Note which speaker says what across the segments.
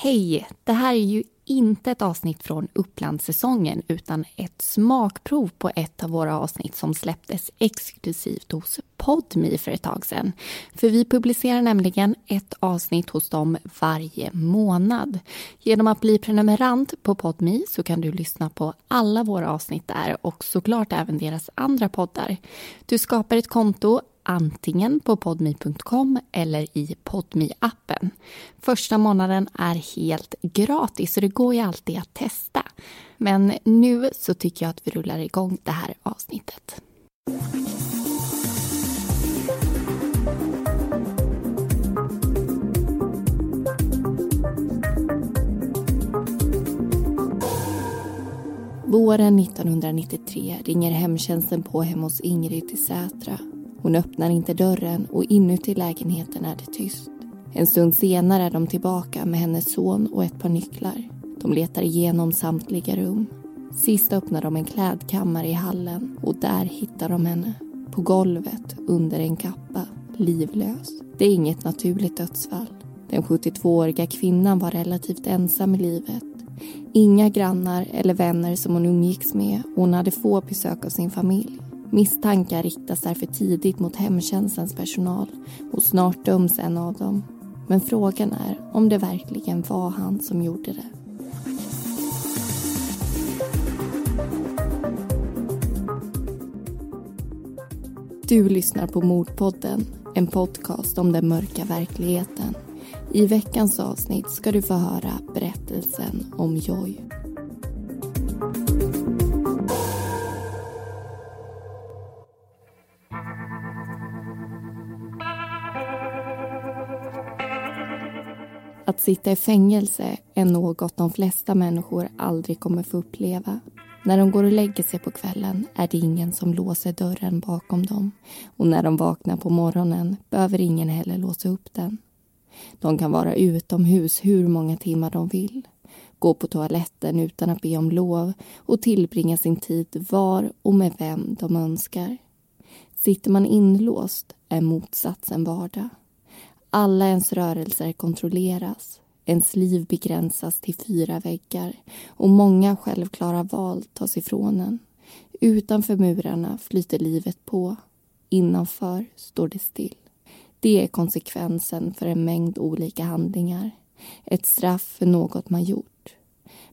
Speaker 1: Hej! Det här är ju inte ett avsnitt från Upplandssäsongen utan ett smakprov på ett av våra avsnitt som släpptes exklusivt hos Podme för ett tag sedan. För vi publicerar nämligen ett avsnitt hos dem varje månad. Genom att bli prenumerant på Podme så kan du lyssna på alla våra avsnitt där och såklart även deras andra poddar. Du skapar ett konto antingen på podmi.com eller i podmi appen Första månaden är helt gratis så det går ju alltid att testa. Men nu så tycker jag att vi rullar igång det här avsnittet. Våren 1993 ringer hemtjänsten på hemma hos Ingrid i Sätra hon öppnar inte dörren och inuti lägenheten är det tyst. En stund senare är de tillbaka med hennes son och ett par nycklar. De letar igenom samtliga rum. Sist öppnar de en klädkammare i hallen och där hittar de henne. På golvet, under en kappa, livlös. Det är inget naturligt dödsfall. Den 72-åriga kvinnan var relativt ensam i livet. Inga grannar eller vänner som hon umgicks med och hon hade få besök av sin familj. Misstankar riktas därför tidigt mot hemtjänstens personal och snart döms en av dem. Men frågan är om det verkligen var han som gjorde det. Du lyssnar på Mordpodden, en podcast om den mörka verkligheten. I veckans avsnitt ska du få höra berättelsen om Joy. Att sitta i fängelse är något de flesta människor aldrig kommer få uppleva. När de går och lägger sig på kvällen är det ingen som låser dörren bakom dem och när de vaknar på morgonen behöver ingen heller låsa upp den. De kan vara utomhus hur många timmar de vill gå på toaletten utan att be om lov och tillbringa sin tid var och med vem de önskar. Sitter man inlåst är motsatsen vardag. Alla ens rörelser kontrolleras. Ens liv begränsas till fyra väggar och många självklara val tas ifrån en. Utanför murarna flyter livet på. Innanför står det still. Det är konsekvensen för en mängd olika handlingar. Ett straff för något man gjort.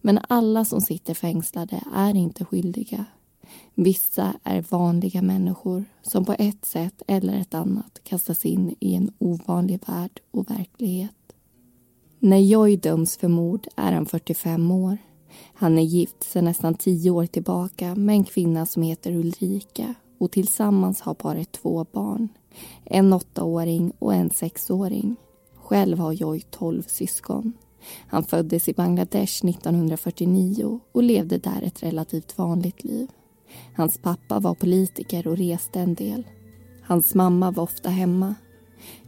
Speaker 1: Men alla som sitter fängslade är inte skyldiga. Vissa är vanliga människor som på ett sätt eller ett annat kastas in i en ovanlig värld och verklighet. När Joy döms för mord är han 45 år. Han är gift sedan nästan tio år tillbaka med en kvinna som heter Ulrika och tillsammans har paret två barn. En åttaåring och en sexåring. Själv har Joy tolv syskon. Han föddes i Bangladesh 1949 och levde där ett relativt vanligt liv. Hans pappa var politiker och reste en del. Hans mamma var ofta hemma.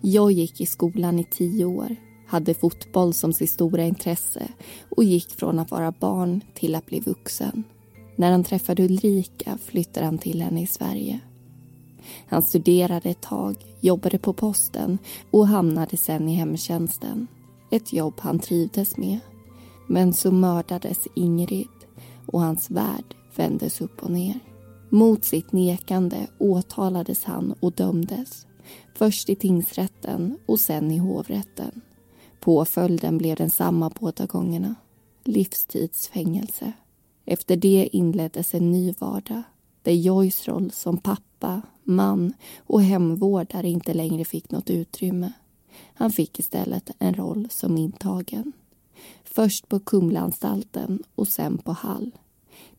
Speaker 1: Jag gick i skolan i tio år, hade fotboll som sitt stora intresse och gick från att vara barn till att bli vuxen. När han träffade Ulrika flyttade han till henne i Sverige. Han studerade ett tag, jobbade på posten och hamnade sen i hemtjänsten. Ett jobb han trivdes med. Men så mördades Ingrid och hans värld vändes upp och ner. Mot sitt nekande åtalades han och dömdes. Först i tingsrätten och sen i hovrätten. Påföljden blev densamma båda gångerna. Livstidsfängelse. Efter det inleddes en ny vardag där Joys roll som pappa, man och hemvårdare inte längre fick något utrymme. Han fick istället en roll som intagen. Först på Kumlaanstalten och sen på Hall.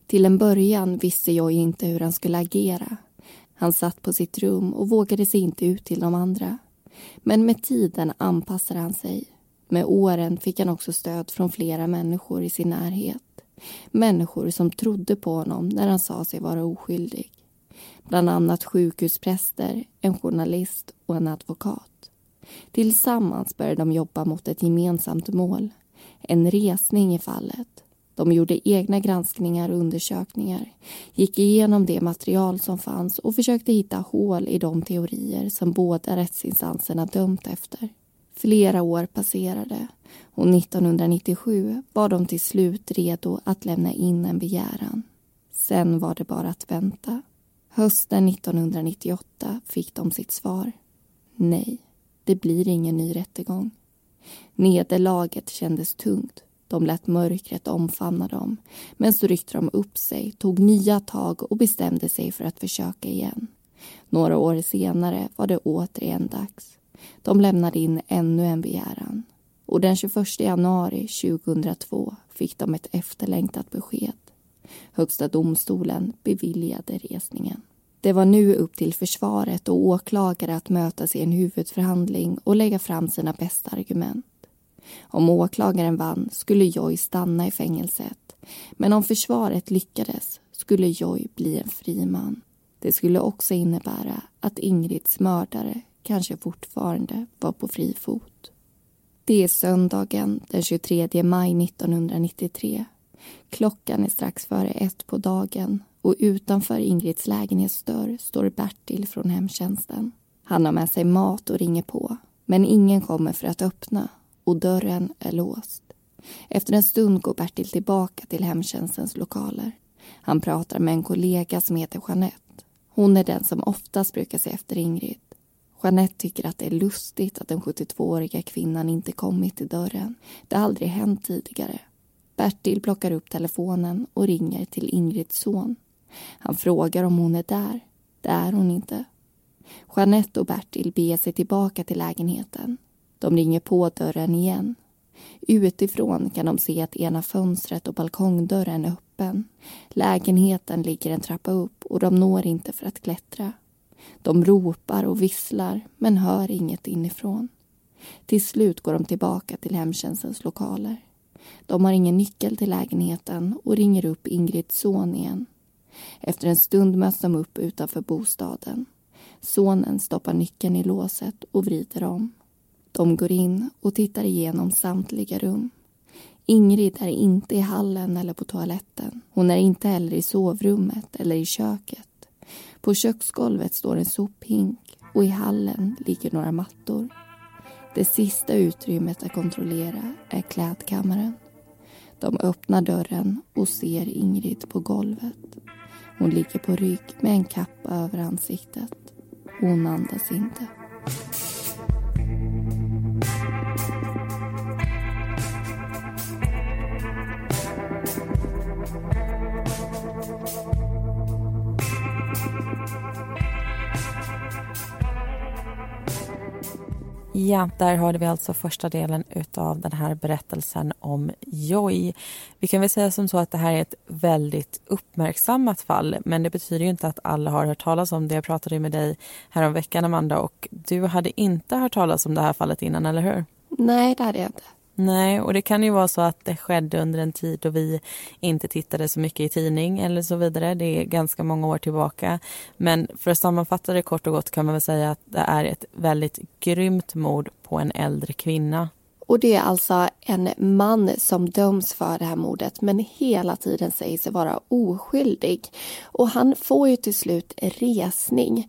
Speaker 1: Till en början visste jag inte hur han skulle agera. Han satt på sitt rum och vågade sig inte ut till de andra. Men med tiden anpassade han sig. Med åren fick han också stöd från flera människor i sin närhet. Människor som trodde på honom när han sa sig vara oskyldig. Bland annat sjukhuspräster, en journalist och en advokat. Tillsammans började de jobba mot ett gemensamt mål. En resning i fallet de gjorde egna granskningar och undersökningar, gick igenom det material som fanns och försökte hitta hål i de teorier som båda rättsinstanserna dömt efter. Flera år passerade och 1997 var de till slut redo att lämna in en begäran. Sen var det bara att vänta. Hösten 1998 fick de sitt svar. Nej, det blir ingen ny rättegång. Nederlaget kändes tungt. De lät mörkret omfamna dem. Men så ryckte de upp sig, tog nya tag och bestämde sig för att försöka igen. Några år senare var det återigen dags. De lämnade in ännu en begäran. Och den 21 januari 2002 fick de ett efterlängtat besked. Högsta domstolen beviljade resningen. Det var nu upp till försvaret och åklagare att mötas i en huvudförhandling och lägga fram sina bästa argument. Om åklagaren vann skulle Joy stanna i fängelset men om försvaret lyckades skulle Joy bli en fri man. Det skulle också innebära att Ingrids mördare kanske fortfarande var på fri fot. Det är söndagen den 23 maj 1993. Klockan är strax före ett på dagen och utanför Ingrids lägenhetsdörr står Bertil från hemtjänsten. Han har med sig mat och ringer på, men ingen kommer för att öppna och dörren är låst. Efter en stund går Bertil tillbaka till hemtjänstens lokaler. Han pratar med en kollega som heter Jeanette. Hon är den som oftast brukar se efter Ingrid. Jeanette tycker att det är lustigt att den 72-åriga kvinnan inte kommit till dörren. Det har aldrig hänt tidigare. Bertil plockar upp telefonen och ringer till Ingrids son. Han frågar om hon är där. Det är hon inte. Jeanette och Bertil beger sig tillbaka till lägenheten. De ringer på dörren igen. Utifrån kan de se att ena fönstret och balkongdörren är öppen. Lägenheten ligger en trappa upp och de når inte för att klättra. De ropar och visslar men hör inget inifrån. Till slut går de tillbaka till hemtjänstens lokaler. De har ingen nyckel till lägenheten och ringer upp Ingrids son igen. Efter en stund möts de upp utanför bostaden. Sonen stoppar nyckeln i låset och vrider om. De går in och tittar igenom samtliga rum. Ingrid är inte i hallen eller på toaletten. Hon är inte heller i sovrummet eller i köket. På köksgolvet står en sophink och i hallen ligger några mattor. Det sista utrymmet att kontrollera är klädkammaren. De öppnar dörren och ser Ingrid på golvet. Hon ligger på rygg med en kappa över ansiktet. Hon andas inte.
Speaker 2: Ja, där hörde vi alltså första delen av den här berättelsen om Joy. Vi kan väl säga som så att det här är ett väldigt uppmärksammat fall men det betyder ju inte att alla har hört talas om det. Jag pratade med dig häromveckan, Amanda och du hade inte hört talas om det här fallet innan, eller hur?
Speaker 1: Nej, det hade jag inte.
Speaker 2: Nej, och det kan ju vara så att det skedde under en tid då vi inte tittade så mycket i tidning eller så vidare. Det är ganska många år tillbaka. Men för att sammanfatta det kort och gott kan man väl säga att det är ett väldigt grymt mord på en äldre kvinna.
Speaker 1: Och det är alltså en man som döms för det här mordet men hela tiden säger sig vara oskyldig. Och han får ju till slut resning.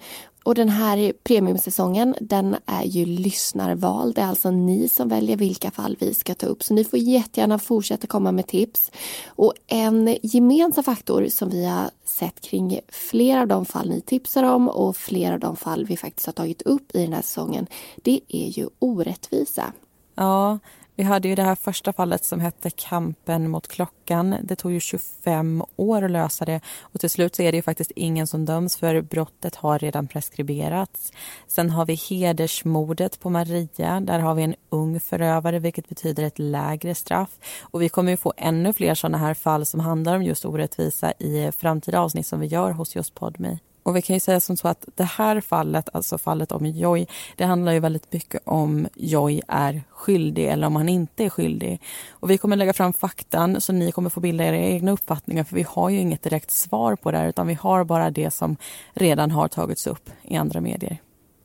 Speaker 1: Och den här premiumsäsongen den är ju lyssnarval. Det är alltså ni som väljer vilka fall vi ska ta upp. Så ni får jättegärna fortsätta komma med tips. Och en gemensam faktor som vi har sett kring flera av de fall ni tipsar om och flera av de fall vi faktiskt har tagit upp i den här säsongen, det är ju orättvisa.
Speaker 2: Ja, vi hade ju det här första fallet som hette Kampen mot klockan. Det tog ju 25 år att lösa det och till slut så är det ju faktiskt ingen som döms för brottet har redan preskriberats. Sen har vi hedersmordet på Maria. Där har vi en ung förövare vilket betyder ett lägre straff. Och vi kommer ju få ännu fler sådana här fall som handlar om just orättvisa i framtida avsnitt som vi gör hos just Podmi. Och vi kan ju säga som så att det här fallet, alltså fallet om Joy, det handlar ju väldigt mycket om Joy är skyldig eller om han inte är skyldig. Och vi kommer lägga fram faktan så ni kommer få bilda era egna uppfattningar för vi har ju inget direkt svar på det här utan vi har bara det som redan har tagits upp i andra medier.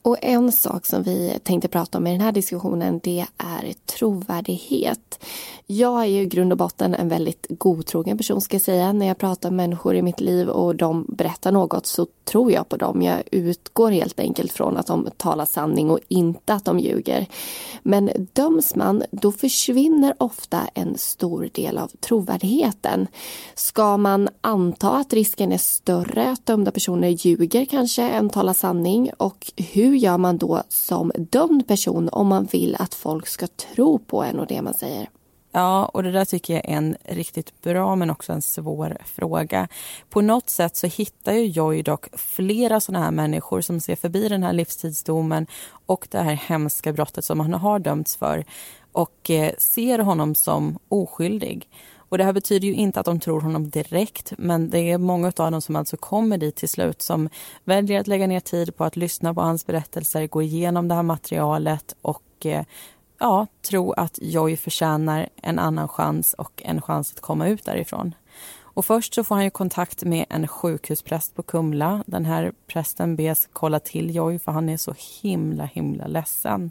Speaker 1: Och en sak som vi tänkte prata om i den här diskussionen det är trovärdighet. Jag är ju i grund och botten en väldigt godtrogen person ska jag säga. När jag pratar med människor i mitt liv och de berättar något så tror jag på dem. Jag utgår helt enkelt från att de talar sanning och inte att de ljuger. Men döms man, då försvinner ofta en stor del av trovärdigheten. Ska man anta att risken är större att dömda personer ljuger kanske än talar sanning? Och hur hur gör man då som dömd person om man vill att folk ska tro på en och det man säger?
Speaker 2: Ja, och det där tycker jag är en riktigt bra men också en svår fråga. På något sätt så hittar ju Joy dock flera sådana här människor som ser förbi den här livstidsdomen och det här hemska brottet som han har dömts för och eh, ser honom som oskyldig. Och det här betyder ju inte att de tror honom direkt men det är många av dem som alltså kommer dit till slut som väljer att lägga ner tid på att lyssna på hans berättelser, gå igenom det här materialet och eh, ja, tro att Joy förtjänar en annan chans och en chans att komma ut därifrån. Och först så får han ju kontakt med en sjukhuspräst på Kumla. Den här prästen bes kolla till Joy för han är så himla himla ledsen.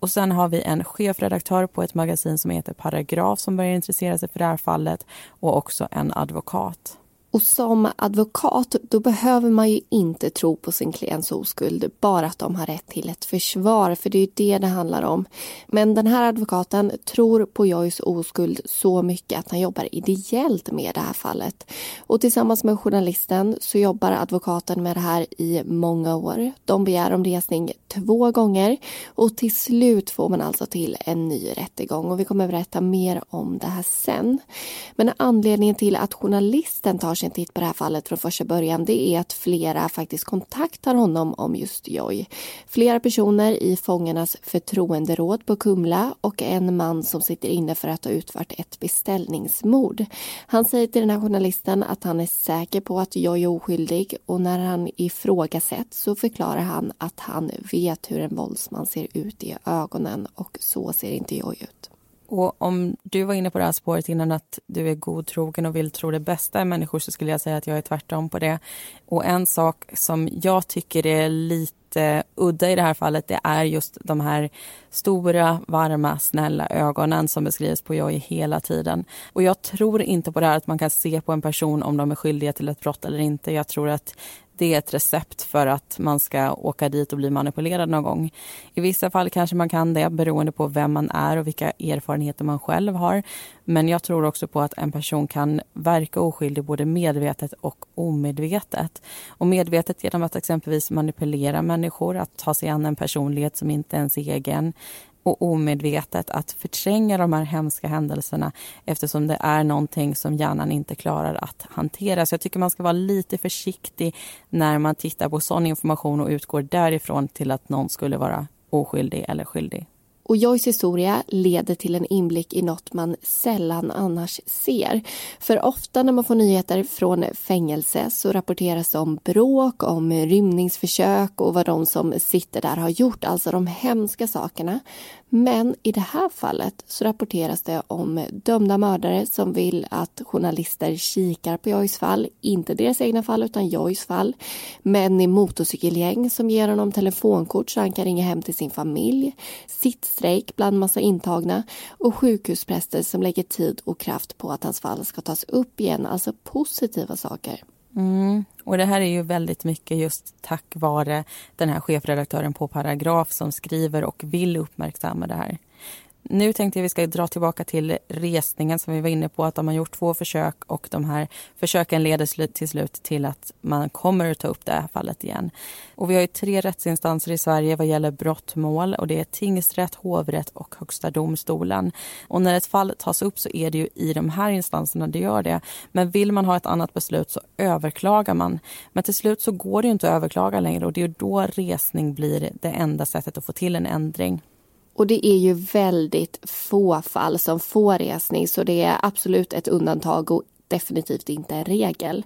Speaker 2: Och sen har vi en chefredaktör på ett magasin som heter Paragraf som börjar intressera sig för det här fallet och också en advokat.
Speaker 1: Och som advokat då behöver man ju inte tro på sin klients oskuld, bara att de har rätt till ett försvar, för det är ju det det handlar om. Men den här advokaten tror på Joys oskuld så mycket att han jobbar ideellt med det här fallet. Och tillsammans med journalisten så jobbar advokaten med det här i många år. De begär om resning två gånger och till slut får man alltså till en ny rättegång och vi kommer berätta mer om det här sen. Men anledningen till att journalisten tar sig en titt på det här fallet från första början det är att flera faktiskt kontaktar honom om just Joy. Flera personer i fångarnas förtroenderåd på Kumla och en man som sitter inne för att ha utfört ett beställningsmord. Han säger till den här journalisten att han är säker på att Joy är oskyldig och när han ifrågasätts så förklarar han att han vet hur en våldsman ser ut i ögonen och så ser inte Joy ut.
Speaker 2: Och om du var inne på det här spåret innan att du är godtrogen och vill tro det bästa i människor så skulle jag säga att jag är tvärtom på det. Och en sak som jag tycker är lite udda i det här fallet det är just de här stora, varma, snälla ögonen som beskrivs på Jojje hela tiden. Och jag tror inte på det här att man kan se på en person om de är skyldiga till ett brott eller inte. Jag tror att det är ett recept för att man ska åka dit och bli manipulerad någon gång. I vissa fall kanske man kan det beroende på vem man är och vilka erfarenheter man själv har. Men jag tror också på att en person kan verka oskyldig både medvetet och omedvetet. Och medvetet genom att exempelvis manipulera människor, att ta sig an en personlighet som inte ens är egen och omedvetet att förtränga de här hemska händelserna eftersom det är någonting som hjärnan inte klarar att hantera. Så jag tycker man ska vara lite försiktig när man tittar på sån information och utgår därifrån till att någon skulle vara oskyldig eller skyldig.
Speaker 1: Och Joys historia leder till en inblick i något man sällan annars ser. För ofta när man får nyheter från fängelse så rapporteras det om bråk, om rymningsförsök och vad de som sitter där har gjort, alltså de hemska sakerna. Men i det här fallet så rapporteras det om dömda mördare som vill att journalister kikar på Joys fall. Inte deras egna fall utan Joys fall. Män i motorcykelgäng som ger honom telefonkort så han kan ringa hem till sin familj strejk bland massa intagna och sjukhuspräster som lägger tid och kraft på att hans fall ska tas upp igen. Alltså positiva saker.
Speaker 2: Mm. Och det här är ju väldigt mycket just tack vare den här chefredaktören på Paragraf som skriver och vill uppmärksamma det här. Nu tänkte jag vi ska dra tillbaka till resningen som vi var inne på, att de har gjort två försök och de här försöken leder till slut till att man kommer att ta upp det här fallet igen. Och vi har ju tre rättsinstanser i Sverige vad gäller brottmål och det är tingsrätt, hovrätt och Högsta domstolen. Och när ett fall tas upp så är det ju i de här instanserna det gör det. Men vill man ha ett annat beslut så överklagar man. Men till slut så går det ju inte att överklaga längre och det är då resning blir det enda sättet att få till en ändring.
Speaker 1: Och det är ju väldigt få fall som får resning så det är absolut ett undantag och definitivt inte en regel.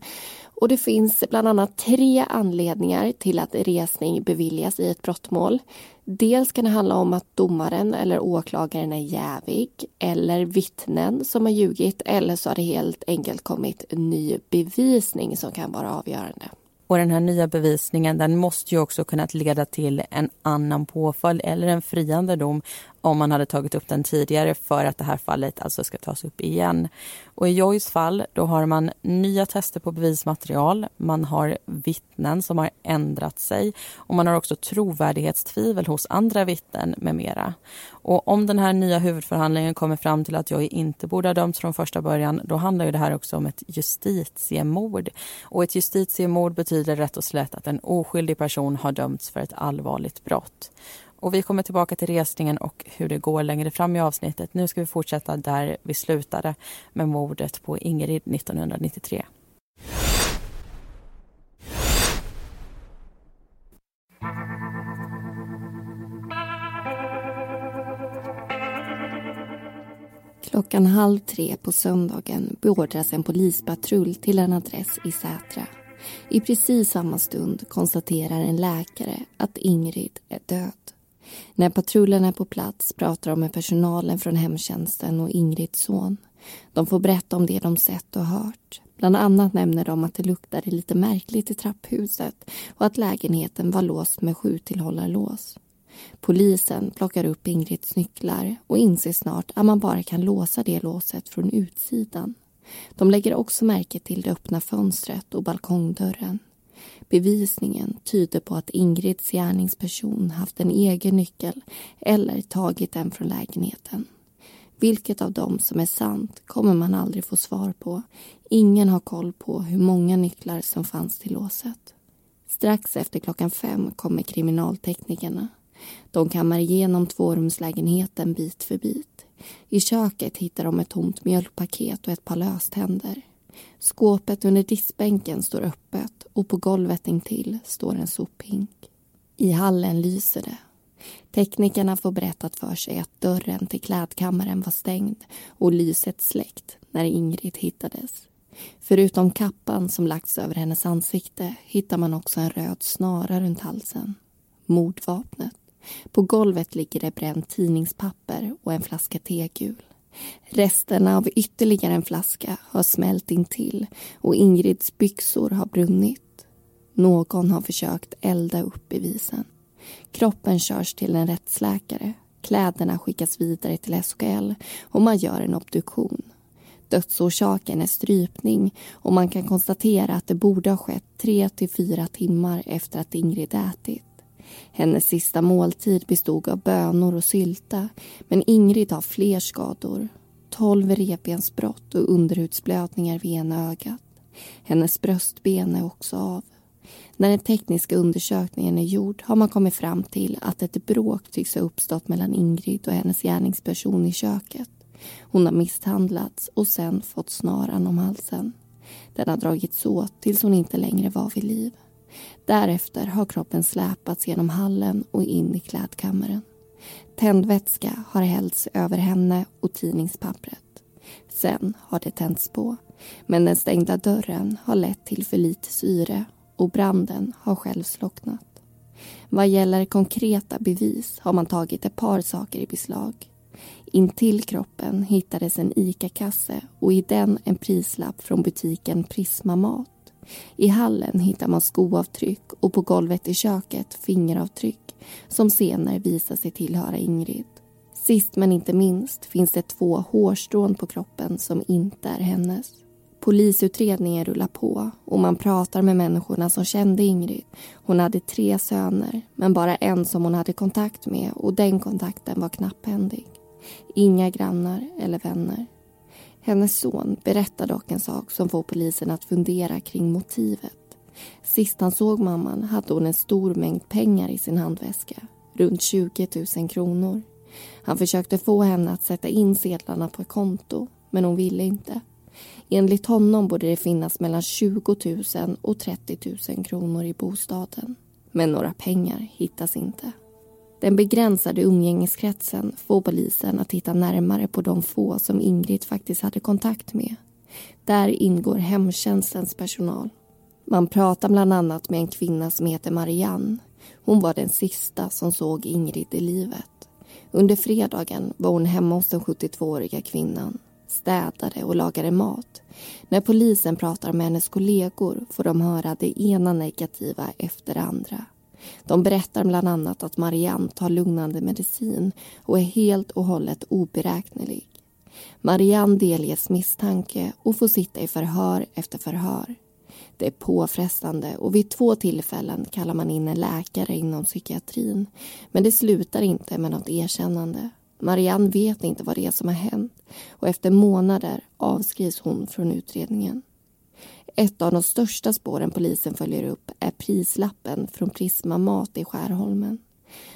Speaker 1: Och det finns bland annat tre anledningar till att resning beviljas i ett brottmål. Dels kan det handla om att domaren eller åklagaren är jävig eller vittnen som har ljugit eller så har det helt enkelt kommit ny bevisning som kan vara avgörande.
Speaker 2: Och den här nya bevisningen den måste ju också kunnat leda till en annan påföljd eller en friande dom om man hade tagit upp den tidigare för att det här fallet alltså ska tas upp igen. Och i Joys fall då har man nya tester på bevismaterial, man har vittnen som har ändrat sig och man har också trovärdighetstvivel hos andra vittnen med mera. Och om den här nya huvudförhandlingen kommer fram till att Joy inte borde ha dömts från första början då handlar ju det här också om ett justitiemord. Och ett justitiemord betyder rätt och slätt att en oskyldig person har dömts för ett allvarligt brott. Och vi kommer tillbaka till resningen och hur det går längre fram i avsnittet. Nu ska vi fortsätta där vi slutade med mordet på Ingrid 1993.
Speaker 1: Klockan halv tre på söndagen beordras en polispatrull till en adress i Sätra. I precis samma stund konstaterar en läkare att Ingrid är död. När patrullen är på plats pratar de med personalen från hemtjänsten och Ingrids son. De får berätta om det de sett och hört. Bland annat nämner de att det luktade lite märkligt i trapphuset och att lägenheten var låst med sjutillhållarlås. Polisen plockar upp Ingrids nycklar och inser snart att man bara kan låsa det låset från utsidan. De lägger också märke till det öppna fönstret och balkongdörren. Bevisningen tyder på att Ingrids gärningsperson haft en egen nyckel eller tagit den från lägenheten. Vilket av dem som är sant kommer man aldrig få svar på. Ingen har koll på hur många nycklar som fanns till låset. Strax efter klockan fem kommer kriminalteknikerna. De kammar igenom tvårumslägenheten bit för bit. I köket hittar de ett tomt mjölkpaket och ett par löständer. Skåpet under diskbänken står öppet och på golvet intill står en sophink. I hallen lyser det. Teknikerna får berättat för sig att dörren till klädkammaren var stängd och lyset släckt när Ingrid hittades. Förutom kappan som lagts över hennes ansikte hittar man också en röd snara runt halsen. Mordvapnet. På golvet ligger det bränt tidningspapper och en flaska tegul. Resterna av ytterligare en flaska har smält intill och Ingrids byxor har brunnit. Någon har försökt elda upp bevisen. Kroppen körs till en rättsläkare. Kläderna skickas vidare till SKL och man gör en obduktion. Dödsorsaken är strypning och man kan konstatera att det borde ha skett tre till fyra timmar efter att Ingrid ätit. Hennes sista måltid bestod av bönor och sylta men Ingrid har fler skador. Tolv revbensbrott och underhudsblödningar vid ena ögat. Hennes bröstben är också av. När den tekniska undersökningen är gjord har man kommit fram till att ett bråk tycks ha uppstått mellan Ingrid och hennes gärningsperson i köket. Hon har misshandlats och sen fått snaran om halsen. Den har dragits åt tills hon inte längre var vid liv. Därefter har kroppen släpats genom hallen och in i klädkammaren. Tändvätska har hällts över henne och tidningspappret. Sen har det tänts på. Men den stängda dörren har lett till för lite syre och branden har själv slocknat. Vad gäller konkreta bevis har man tagit ett par saker i beslag. Intill kroppen hittades en ICA-kasse och i den en prislapp från butiken Prisma Mat. I hallen hittar man skoavtryck och på golvet i köket fingeravtryck som senare visar sig tillhöra Ingrid. Sist men inte minst finns det två hårstrån på kroppen som inte är hennes. Polisutredningen rullar på och man pratar med människorna som kände Ingrid. Hon hade tre söner, men bara en som hon hade kontakt med och den kontakten var knapphändig. Inga grannar eller vänner. Hennes son berättar dock en sak som får polisen att fundera kring motivet. Sist han såg mamman hade hon en stor mängd pengar i sin handväska. Runt 20 000 kronor. Han försökte få henne att sätta in sedlarna på ett konto, men hon ville inte. Enligt honom borde det finnas mellan 20 000 och 30 000 kronor i bostaden. Men några pengar hittas inte. Den begränsade umgängeskretsen får polisen att titta närmare på de få som Ingrid faktiskt hade kontakt med. Där ingår hemtjänstens personal. Man pratar bland annat med en kvinna som heter Marianne. Hon var den sista som såg Ingrid i livet. Under fredagen var hon hemma hos den 72-åriga kvinnan. städade och lagade mat. När polisen pratar med hennes kollegor får de höra det ena negativa efter det andra. De berättar bland annat att Marianne tar lugnande medicin och är helt och hållet oberäknelig. Marianne delges misstanke och får sitta i förhör efter förhör. Det är påfrestande och vid två tillfällen kallar man in en läkare inom psykiatrin. Men det slutar inte med något erkännande. Marianne vet inte vad det är som har hänt och efter månader avskrivs hon från utredningen. Ett av de största spåren polisen följer upp är prislappen från Prisma Mat i Skärholmen.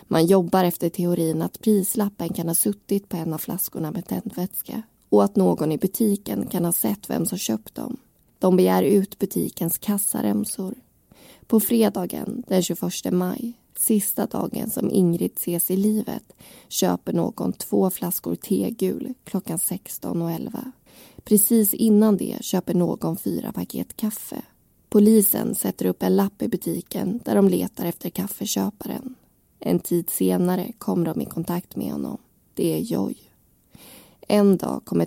Speaker 1: Man jobbar efter teorin att prislappen kan ha suttit på en av flaskorna med tändvätska och att någon i butiken kan ha sett vem som köpt dem. De begär ut butikens kassaremsor. På fredagen den 21 maj, sista dagen som Ingrid ses i livet köper någon två flaskor tegul klockan 16.11. Precis innan det köper någon fyra paket kaffe. Polisen sätter upp en lapp i butiken där de letar efter kaffeköparen. En tid senare kommer de i kontakt med honom. Det är Joy. En dag kommer...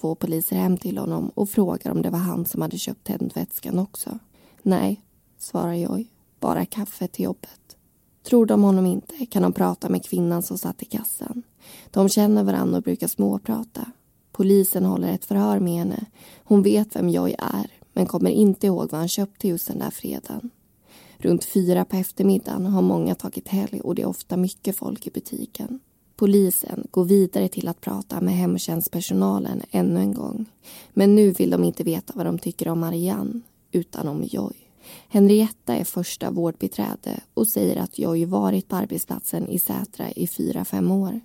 Speaker 1: Två poliser hem till honom och frågar om det var han som hade köpt tändvätskan också. Nej, svarar Joy. Bara kaffe till jobbet. Tror de honom inte kan de prata med kvinnan som satt i kassan. De känner varandra och brukar småprata. Polisen håller ett förhör med henne. Hon vet vem Joy är men kommer inte ihåg vad han köpt till just den där fredagen. Runt fyra på eftermiddagen har många tagit helg och det är ofta mycket folk i butiken. Polisen går vidare till att prata med hemtjänstpersonalen ännu en gång. Men nu vill de inte veta vad de tycker om Marianne, utan om Joy. Henrietta är första vårdbiträde och säger att Joy varit på arbetsplatsen i Sätra i fyra, fem år.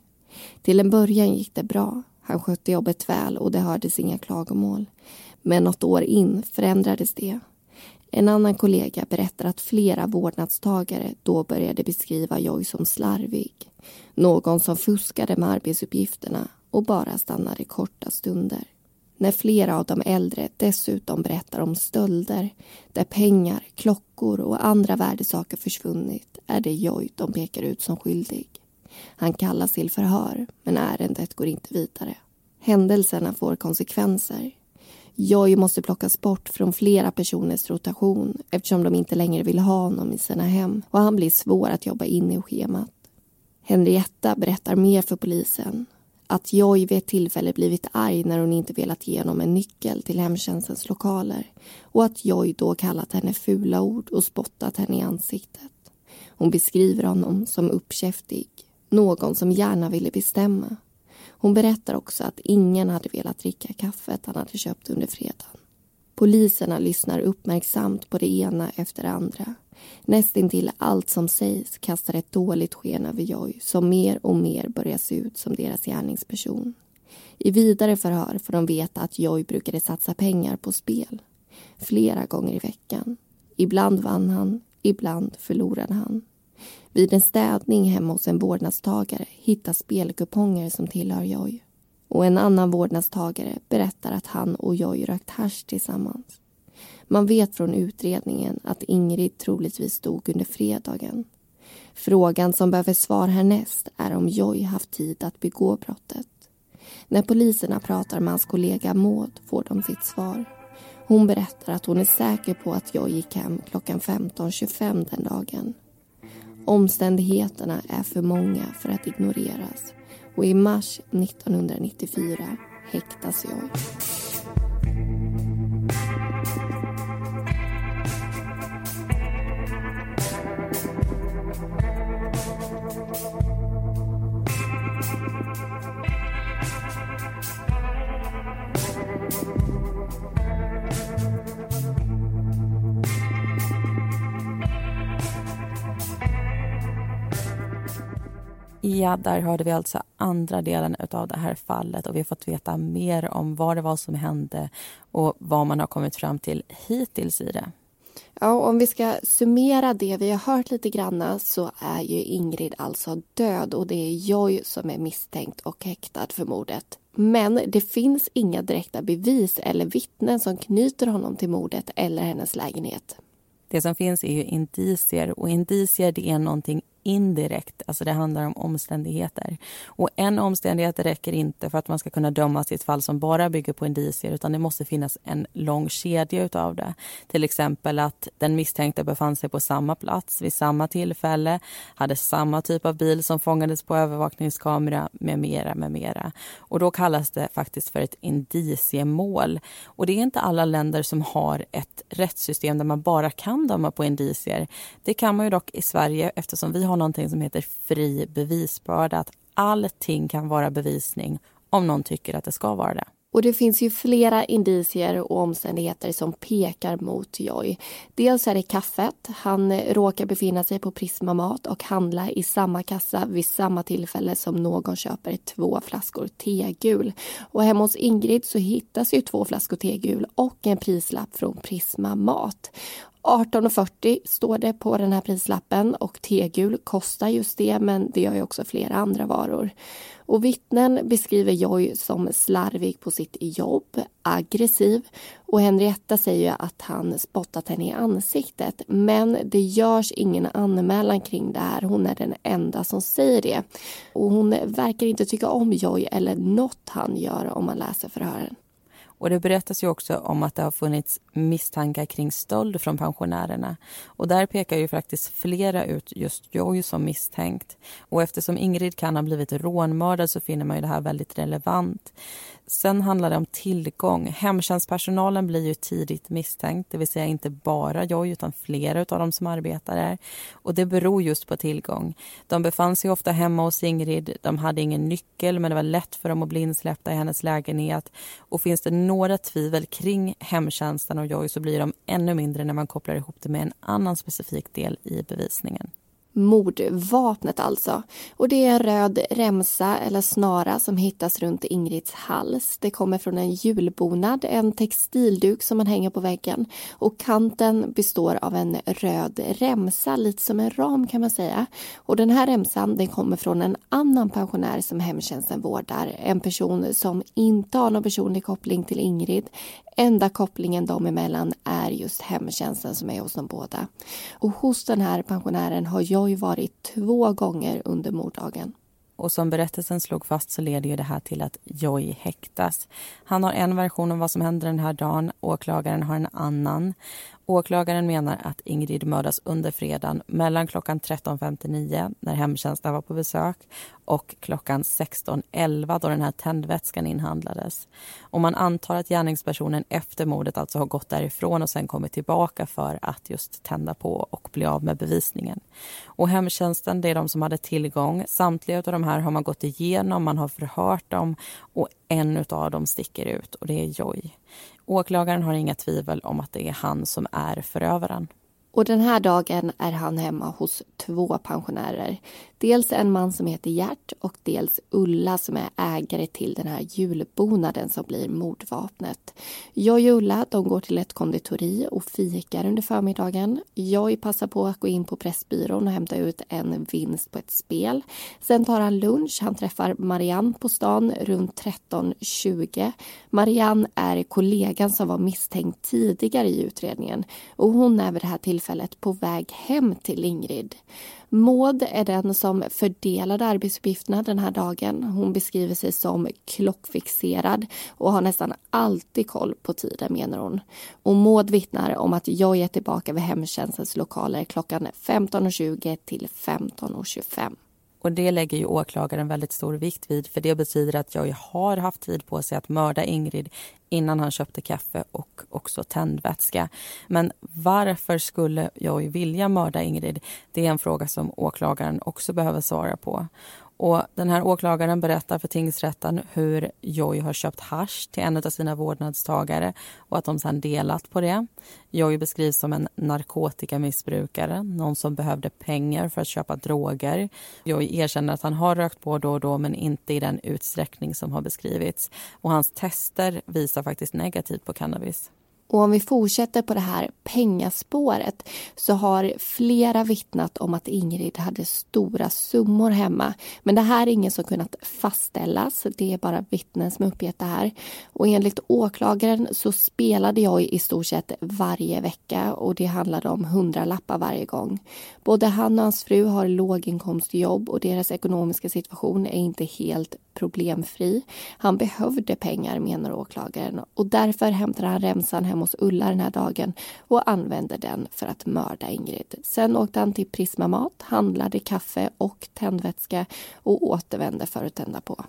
Speaker 1: Till en början gick det bra. Han skötte jobbet väl och det hördes inga klagomål. Men något år in förändrades det. En annan kollega berättar att flera vårdnadstagare då började beskriva Joy som slarvig. Någon som fuskade med arbetsuppgifterna och bara stannade korta stunder. När flera av de äldre dessutom berättar om stölder där pengar, klockor och andra värdesaker försvunnit är det Joy de pekar ut som skyldig. Han kallas till förhör, men ärendet går inte vidare. Händelserna får konsekvenser. Joy måste plockas bort från flera personers rotation eftersom de inte längre vill ha honom i sina hem och han blir svår att jobba in i schemat. Henrietta berättar mer för polisen att Joy vid ett tillfälle blivit arg när hon inte velat ge honom en nyckel till hemtjänstens lokaler och att Joy då kallat henne fula ord och spottat henne i ansiktet. Hon beskriver honom som uppkäftig, någon som gärna ville bestämma. Hon berättar också att ingen hade velat dricka kaffet han hade köpt under fredagen. Poliserna lyssnar uppmärksamt på det ena efter det andra. Nästintill allt som sägs kastar ett dåligt sken över Joy som mer och mer börjar se ut som deras gärningsperson. I vidare förhör får de veta att Joy brukade satsa pengar på spel. Flera gånger i veckan. Ibland vann han, ibland förlorade han. Vid en städning hemma hos en vårdnadstagare hittas spelkuponger som tillhör Joy. Och en annan vårdnadstagare berättar att han och Joy rökt hash tillsammans. Man vet från utredningen att Ingrid troligtvis dog under fredagen. Frågan som behöver svar härnäst är om Joy haft tid att begå brottet. När poliserna pratar med hans kollega Maud får de sitt svar. Hon berättar att hon är säker på att Joy gick hem klockan 15.25 den dagen. Omständigheterna är för många för att ignoreras och i mars 1994 häktas jag.
Speaker 2: Marbella. Där hörde vi alltså andra delen av det här fallet och vi har fått veta mer om vad det var som hände och vad man har kommit fram till hittills i det.
Speaker 1: Ja, om vi ska summera det vi har hört lite grann, så är ju Ingrid alltså död och det är Joy som är misstänkt och häktad för mordet. Men det finns inga direkta bevis eller vittnen som knyter honom till mordet eller hennes lägenhet.
Speaker 2: Det som finns är ju indicier och indicier det är någonting indirekt, alltså det handlar om omständigheter. Och en omständighet räcker inte för att man ska kunna dömas i ett fall som bara bygger på indicier utan det måste finnas en lång kedja utav det. Till exempel att den misstänkte befann sig på samma plats vid samma tillfälle, hade samma typ av bil som fångades på övervakningskamera med mera, med mera. Och då kallas det faktiskt för ett indiciemål. Och det är inte alla länder som har ett rättssystem där man bara kan döma på indicier. Det kan man ju dock i Sverige eftersom vi har har någonting som heter fri bevisbörda. Att allting kan vara bevisning om någon tycker att det ska vara det.
Speaker 1: Och det finns ju flera indicier och omständigheter som pekar mot Joy. Dels är det kaffet. Han råkar befinna sig på Prisma Mat och handla i samma kassa vid samma tillfälle som någon köper två flaskor tegul. Och hemma hos Ingrid så hittas ju två flaskor tegul och en prislapp från Prisma Mat. 18,40 står det på den här prislappen och tegul kostar just det men det gör ju också flera andra varor. Och vittnen beskriver Joy som slarvig på sitt jobb, aggressiv och Henrietta säger att han spottat henne i ansiktet men det görs ingen anmälan kring det här. Hon är den enda som säger det. Och hon verkar inte tycka om Joy eller något han gör om man läser förhören.
Speaker 2: Och det berättas ju också om att det har funnits misstankar kring stöld från pensionärerna. Och där pekar ju faktiskt flera ut just Joy som misstänkt. Och eftersom Ingrid kan ha blivit rånmördad så finner man ju det här väldigt relevant. Sen handlar det om tillgång. Hemtjänstpersonalen blir ju tidigt misstänkt, det vill säga inte bara Joy utan flera av de som arbetar där. Och det beror just på tillgång. De befann sig ofta hemma hos Ingrid, de hade ingen nyckel men det var lätt för dem att bli insläppta i hennes lägenhet. Och finns det några tvivel kring hemtjänsten och Joy så blir de ännu mindre när man kopplar ihop det med en annan specifik del i bevisningen.
Speaker 1: Mordvapnet alltså. Och det är en röd remsa eller snara som hittas runt Ingrids hals. Det kommer från en julbonad, en textilduk som man hänger på väggen. Och kanten består av en röd remsa, lite som en ram kan man säga. Och den här remsan den kommer från en annan pensionär som hemtjänsten vårdar. En person som inte har någon personlig koppling till Ingrid Enda kopplingen dem emellan är just hemtjänsten som är hos dem båda. Och hos den här pensionären har Joy varit två gånger under morddagen.
Speaker 2: Och som berättelsen slog fast så leder ju det här till att Joy häktas. Han har en version om vad som hände den här dagen, åklagaren har en annan. Åklagaren menar att Ingrid mördas under fredagen mellan klockan 13.59 när hemtjänsten var på besök och klockan 16.11 då den här tändvätskan inhandlades. Och man antar att gärningspersonen efter mordet alltså har gått därifrån och sen kommit tillbaka för att just tända på och bli av med bevisningen. Och hemtjänsten, det är de som hade tillgång. Samtliga av de här har man gått igenom, man har förhört dem och en av dem sticker ut och det är Joy. Åklagaren har inga tvivel om att det är han som är förövaren.
Speaker 1: Och den här dagen är han hemma hos två pensionärer. Dels en man som heter Gert och dels Ulla som är ägare till den här julbonaden som blir mordvapnet. Jag och Ulla de går till ett konditori och fikar under förmiddagen. Jag passar på att gå in på Pressbyrån och hämta ut en vinst på ett spel. Sen tar han lunch. Han träffar Marianne på stan runt 13.20. Marianne är kollegan som var misstänkt tidigare i utredningen och hon är vid det här tillfället på väg hem till Ingrid. Maud är den som fördelade arbetsuppgifterna den här dagen. Hon beskriver sig som klockfixerad och har nästan alltid koll på tiden, menar hon. Och Maud vittnar om att jag är tillbaka vid hemtjänstens lokaler klockan 15.20 till 15.25.
Speaker 2: Och det lägger ju åklagaren väldigt stor vikt vid för det betyder att jag har haft tid på sig att mörda Ingrid innan han köpte kaffe och också tändvätska. Men varför skulle jag vilja mörda Ingrid? Det är en fråga som åklagaren också behöver svara på. Och den här åklagaren berättar för tingsrätten hur Joy har köpt hash till en av sina vårdnadstagare och att de sedan delat på det. Joy beskrivs som en narkotikamissbrukare, någon som behövde pengar för att köpa droger. Joy erkänner att han har rökt på då och då men inte i den utsträckning som har beskrivits. Och hans tester visar faktiskt negativt på cannabis.
Speaker 1: Och om vi fortsätter på det här pengaspåret så har flera vittnat om att Ingrid hade stora summor hemma. Men det här är ingen som kunnat fastställas. Det är bara vittnen som uppgett det här. Och enligt åklagaren så spelade jag i stort sett varje vecka och det handlade om hundralappar varje gång. Både han och hans fru har låginkomstjobb och deras ekonomiska situation är inte helt problemfri. Han behövde pengar, menar åklagaren och därför hämtar han remsan hem hos Ulla den här dagen och använder den för att mörda Ingrid. Sen åkte han till Prisma Mat, handlade kaffe och tändvätska och återvände för att tända på.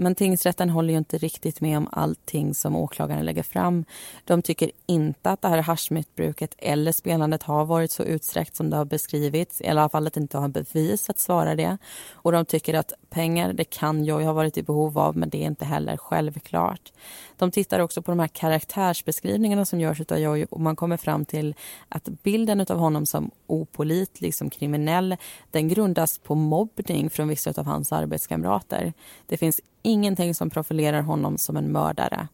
Speaker 2: Men tingsrätten håller ju inte riktigt med om allting som åklagaren lägger fram. De tycker inte att det här haschmissbruket eller spelandet har varit så utsträckt som det har beskrivits. I alla fall att det inte har bevis att svara det. Och de tycker att pengar, det kan Joy ha varit i behov av men det är inte heller självklart. De tittar också på de här karaktärsbeskrivningarna som görs av Joy och man kommer fram till att bilden av honom som opolitlig, som kriminell, den grundas på mobbning från vissa av hans arbetskamrater. Det finns ingenting som profilerar honom som en mördare.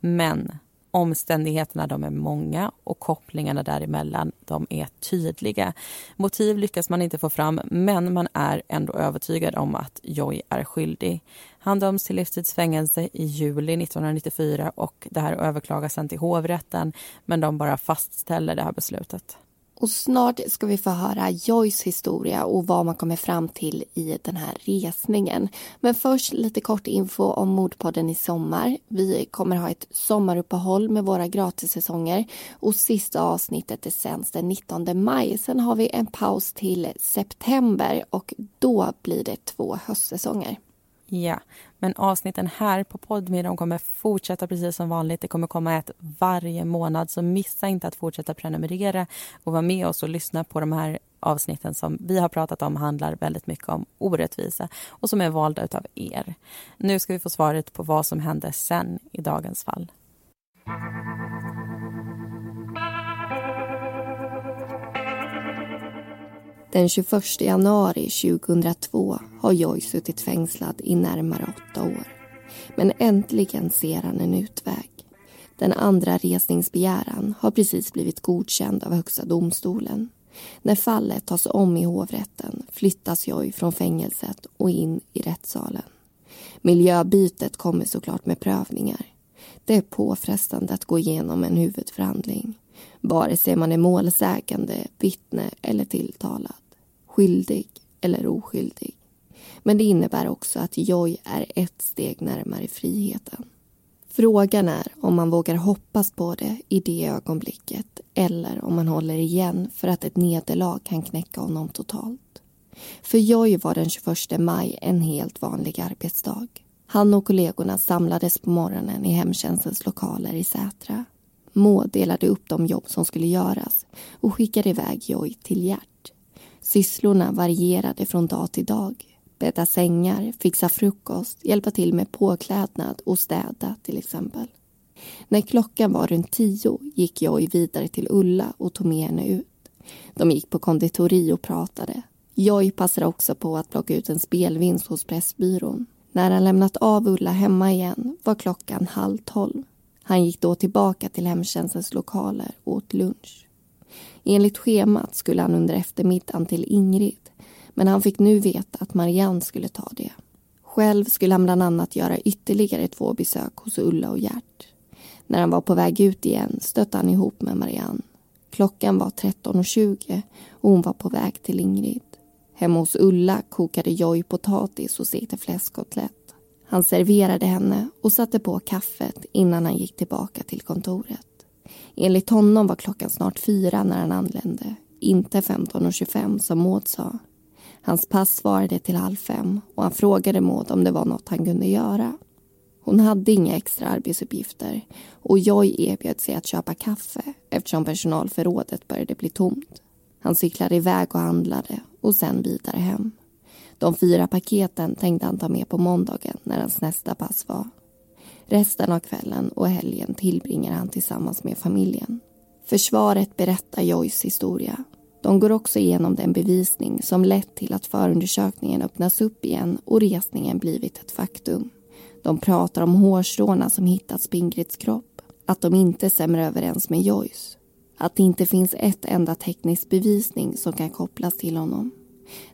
Speaker 2: Men omständigheterna de är många och kopplingarna däremellan de är tydliga. Motiv lyckas man inte få fram men man är ändå övertygad om att Joy är skyldig. Han döms till livstidsfängelse i juli 1994 och det här överklagas sen till hovrätten men de bara fastställer det här beslutet.
Speaker 1: Och snart ska vi få höra Joys historia och vad man kommer fram till i den här resningen. Men först lite kort info om Mordpodden i sommar. Vi kommer ha ett sommaruppehåll med våra gratissäsonger och sista avsnittet är sänds den 19 maj. Sen har vi en paus till september och då blir det två höstsäsonger.
Speaker 2: Ja, men avsnitten här på Podme de kommer fortsätta precis som vanligt. Det kommer komma ett varje månad, så missa inte att fortsätta prenumerera och vara med oss och lyssna på de här avsnitten som vi har pratat om handlar väldigt mycket om orättvisa och som är valda av er. Nu ska vi få svaret på vad som hände sen i dagens fall.
Speaker 1: Den 21 januari 2002 har Joy suttit fängslad i närmare åtta år. Men äntligen ser han en utväg. Den andra resningsbegäran har precis blivit godkänd av Högsta domstolen. När fallet tas om i hovrätten flyttas Joy från fängelset och in i rättssalen. Miljöbytet kommer såklart med prövningar. Det är påfrestande att gå igenom en huvudförhandling vare sig man är målsägande, vittne eller tilltalad skyldig eller oskyldig. Men det innebär också att Joy är ett steg närmare friheten. Frågan är om man vågar hoppas på det i det ögonblicket eller om man håller igen för att ett nederlag kan knäcka honom totalt. För Joy var den 21 maj en helt vanlig arbetsdag. Han och kollegorna samlades på morgonen i hemtjänstens lokaler i Sätra. Må delade upp de jobb som skulle göras och skickade iväg Joy till Gert. Sysslorna varierade från dag till dag. Bädda sängar, fixa frukost, hjälpa till med påklädnad och städa till exempel. När klockan var runt tio gick Joy vidare till Ulla och tog med henne ut. De gick på konditori och pratade. Joy passade också på att plocka ut en spelvinst hos Pressbyrån. När han lämnat av Ulla hemma igen var klockan halv tolv. Han gick då tillbaka till hemtjänstens lokaler och åt lunch. Enligt schemat skulle han under eftermiddagen till Ingrid men han fick nu veta att Marianne skulle ta det. Själv skulle han bland annat göra ytterligare två besök hos Ulla och Gert. När han var på väg ut igen stötte han ihop med Marianne. Klockan var 13.20 och hon var på väg till Ingrid. Hemma hos Ulla kokade Joy potatis och stekte fläskkotlett. Han serverade henne och satte på kaffet innan han gick tillbaka till kontoret. Enligt honom var klockan snart fyra när han anlände, inte 15.25 som Maud sa. Hans pass svarade till halv fem och han frågade Maud om det var något han kunde göra. Hon hade inga extra arbetsuppgifter och Joy erbjöd sig att köpa kaffe eftersom personalförrådet började bli tomt. Han cyklade iväg och handlade och sen vidare hem. De fyra paketen tänkte han ta med på måndagen när hans nästa pass var. Resten av kvällen och helgen tillbringar han tillsammans med familjen. Försvaret berättar Joyce historia. De går också igenom den bevisning som lett till att förundersökningen öppnas upp igen och resningen blivit ett faktum. De pratar om hårstråna som hittats på Ingrids kropp, att de inte stämmer överens med Joyce, att det inte finns ett enda teknisk bevisning som kan kopplas till honom.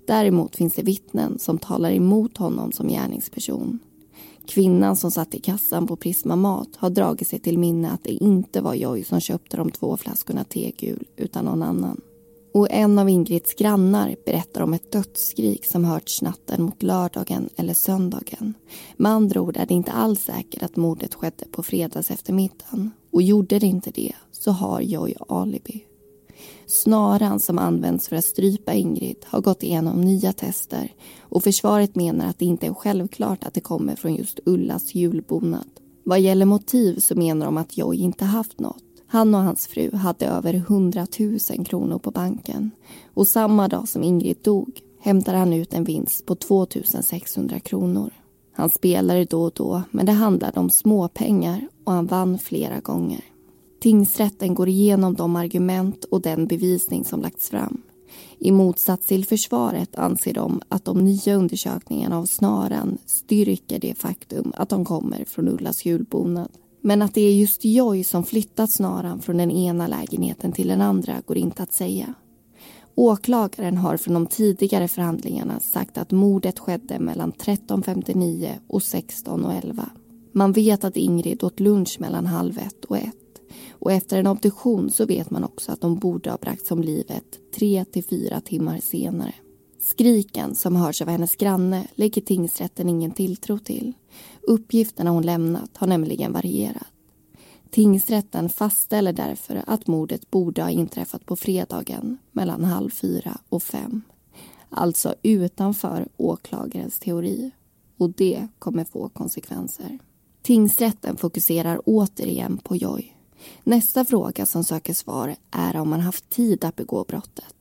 Speaker 1: Däremot finns det vittnen som talar emot honom som gärningsperson. Kvinnan som satt i kassan på Prisma Mat har dragit sig till minne att det inte var Joy som köpte de två flaskorna tegul utan någon annan. Och en av Ingrids grannar berättar om ett dödsskrik som hörts natten mot lördagen eller söndagen. Med andra ord är det inte alls säkert att mordet skedde på fredags eftermiddagen. Och gjorde det inte det så har Joy alibi. Snaran som används för att strypa Ingrid har gått igenom nya tester och försvaret menar att det inte är självklart att det kommer från just Ullas julbonad. Vad gäller motiv så menar de att Joy inte haft något. Han och hans fru hade över 100 000 kronor på banken och samma dag som Ingrid dog hämtade han ut en vinst på 2 600 kronor. Han spelade då och då, men det handlade om småpengar och han vann flera gånger. Tingsrätten går igenom de argument och den bevisning som lagts fram. I motsats till försvaret anser de att de nya undersökningarna av snaran styrker det faktum att de kommer från Ullas julbonad. Men att det är just Joy som flyttat snaran från den ena lägenheten till den andra går inte att säga. Åklagaren har från de tidigare förhandlingarna sagt att mordet skedde mellan 13.59 och 16.11. Man vet att Ingrid åt lunch mellan halv ett och ett. Och efter en obduktion så vet man också att de borde ha bragts om livet tre till fyra timmar senare. Skriken som hörs av hennes granne lägger tingsrätten ingen tilltro till. Uppgifterna hon lämnat har nämligen varierat. Tingsrätten fastställer därför att mordet borde ha inträffat på fredagen mellan halv fyra och fem. Alltså utanför åklagarens teori. Och det kommer få konsekvenser. Tingsrätten fokuserar återigen på Joy. Nästa fråga som söker svar är om man haft tid att begå brottet.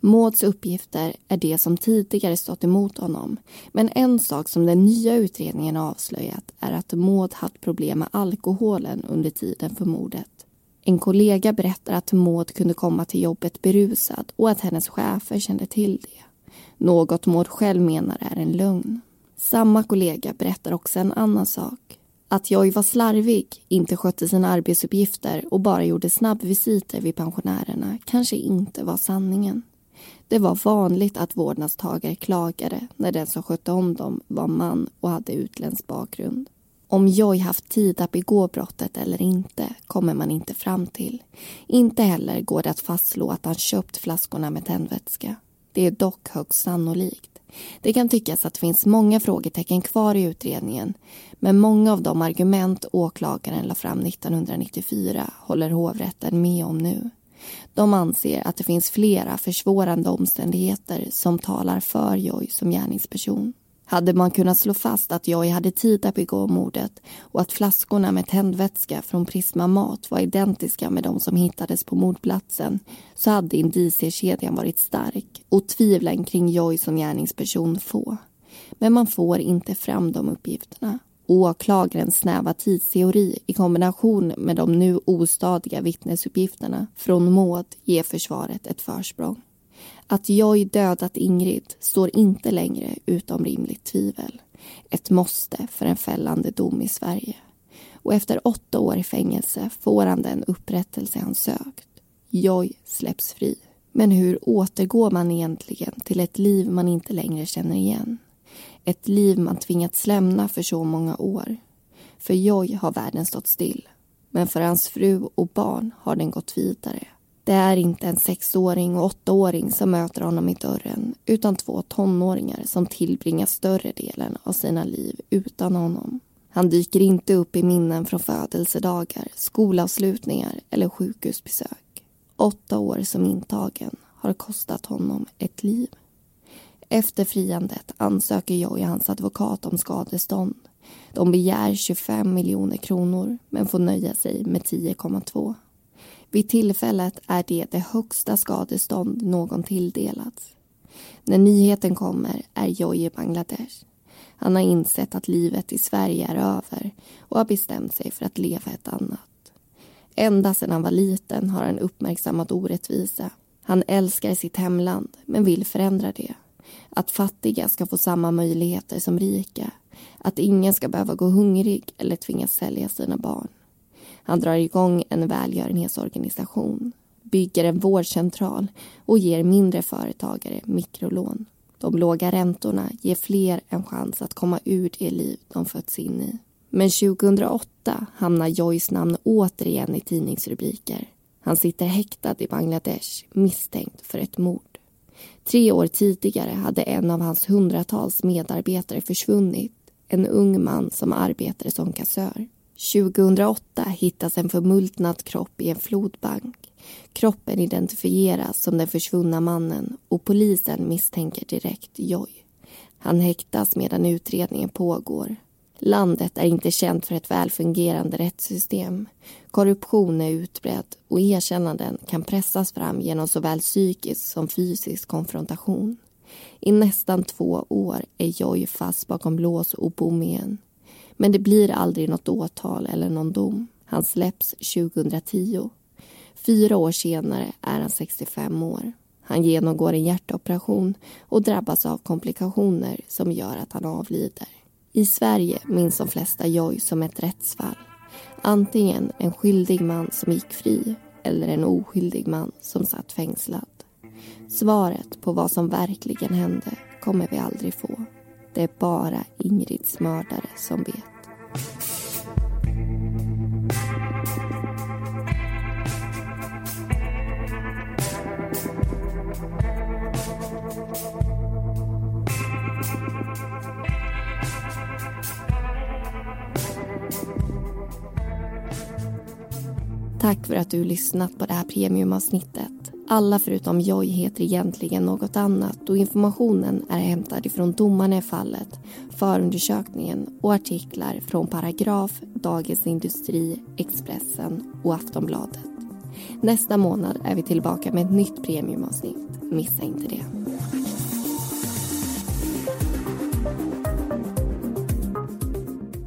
Speaker 1: Mauds uppgifter är det som tidigare stått emot honom. Men en sak som den nya utredningen avslöjat är att Maud haft problem med alkoholen under tiden för mordet. En kollega berättar att Maud kunde komma till jobbet berusad och att hennes chefer kände till det. Något Maud själv menar är en lögn. Samma kollega berättar också en annan sak. Att Joy var slarvig, inte skötte sina arbetsuppgifter och bara gjorde snabbvisiter vid pensionärerna kanske inte var sanningen. Det var vanligt att vårdnadstagare klagade när den som skötte om dem var man och hade utländsk bakgrund. Om Joy haft tid att begå brottet eller inte kommer man inte fram till. Inte heller går det att fastslå att han köpt flaskorna med tändvätska. Det är dock högst sannolikt. Det kan tyckas att det finns många frågetecken kvar i utredningen men många av de argument åklagaren la fram 1994 håller hovrätten med om nu. De anser att det finns flera försvårande omständigheter som talar för Joy som gärningsperson. Hade man kunnat slå fast att Joy hade tid att begå mordet och att flaskorna med tändvätska från Prisma Mat var identiska med de som hittades på mordplatsen så hade indiciekedjan varit stark och tvivlen kring Joy som gärningsperson få. Men man får inte fram de uppgifterna. Åklagarens snäva tidsteori i kombination med de nu ostadiga vittnesuppgifterna från Maud ger försvaret ett försprång. Att Joy dödat Ingrid står inte längre utom rimligt tvivel. Ett måste för en fällande dom i Sverige. Och efter åtta år i fängelse får han den upprättelse han sökt. Joy släpps fri. Men hur återgår man egentligen till ett liv man inte längre känner igen? Ett liv man tvingats lämna för så många år. För Joy har världen stått still. Men för hans fru och barn har den gått vidare. Det är inte en sexåring och åttaåring som möter honom i dörren utan två tonåringar som tillbringar större delen av sina liv utan honom. Han dyker inte upp i minnen från födelsedagar, skolavslutningar eller sjukhusbesök. Åtta år som intagen har kostat honom ett liv. Efter friandet ansöker Joy och hans advokat om skadestånd. De begär 25 miljoner kronor men får nöja sig med 10,2. Vid tillfället är det det högsta skadestånd någon tilldelats. När nyheten kommer är Joy i Bangladesh. Han har insett att livet i Sverige är över och har bestämt sig för att leva ett annat. Ända sedan han var liten har han uppmärksammat orättvisa. Han älskar sitt hemland, men vill förändra det. Att fattiga ska få samma möjligheter som rika. Att ingen ska behöva gå hungrig eller tvingas sälja sina barn. Han drar igång en välgörenhetsorganisation, bygger en vårdcentral och ger mindre företagare mikrolån. De låga räntorna ger fler en chans att komma ur det liv de fötts in i. Men 2008 hamnar Joys namn återigen i tidningsrubriker. Han sitter häktad i Bangladesh misstänkt för ett mord. Tre år tidigare hade en av hans hundratals medarbetare försvunnit. En ung man som arbetade som kassör. 2008 hittas en förmultnad kropp i en flodbank. Kroppen identifieras som den försvunna mannen och polisen misstänker direkt Joy. Han häktas medan utredningen pågår. Landet är inte känt för ett välfungerande rättssystem. Korruption är utbredd och erkännanden kan pressas fram genom såväl psykisk som fysisk konfrontation. I nästan två år är Joy fast bakom lås och bom igen. Men det blir aldrig något åtal eller någon dom. Han släpps 2010. Fyra år senare är han 65 år. Han genomgår en hjärtoperation och drabbas av komplikationer som gör att han avlider. I Sverige minns de flesta Joy som ett rättsfall. Antingen en skyldig man som gick fri eller en oskyldig man som satt fängslad. Svaret på vad som verkligen hände kommer vi aldrig få. Det är bara Ingrids mördare som vet. Tack för att du lyssnat på det här premiumavsnittet. Alla förutom Joy heter egentligen något annat och informationen är hämtad ifrån domarna i fallet, förundersökningen och artiklar från Paragraf, Dagens Industri, Expressen och Aftonbladet. Nästa månad är vi tillbaka med ett nytt premiumavsnitt. Missa inte det.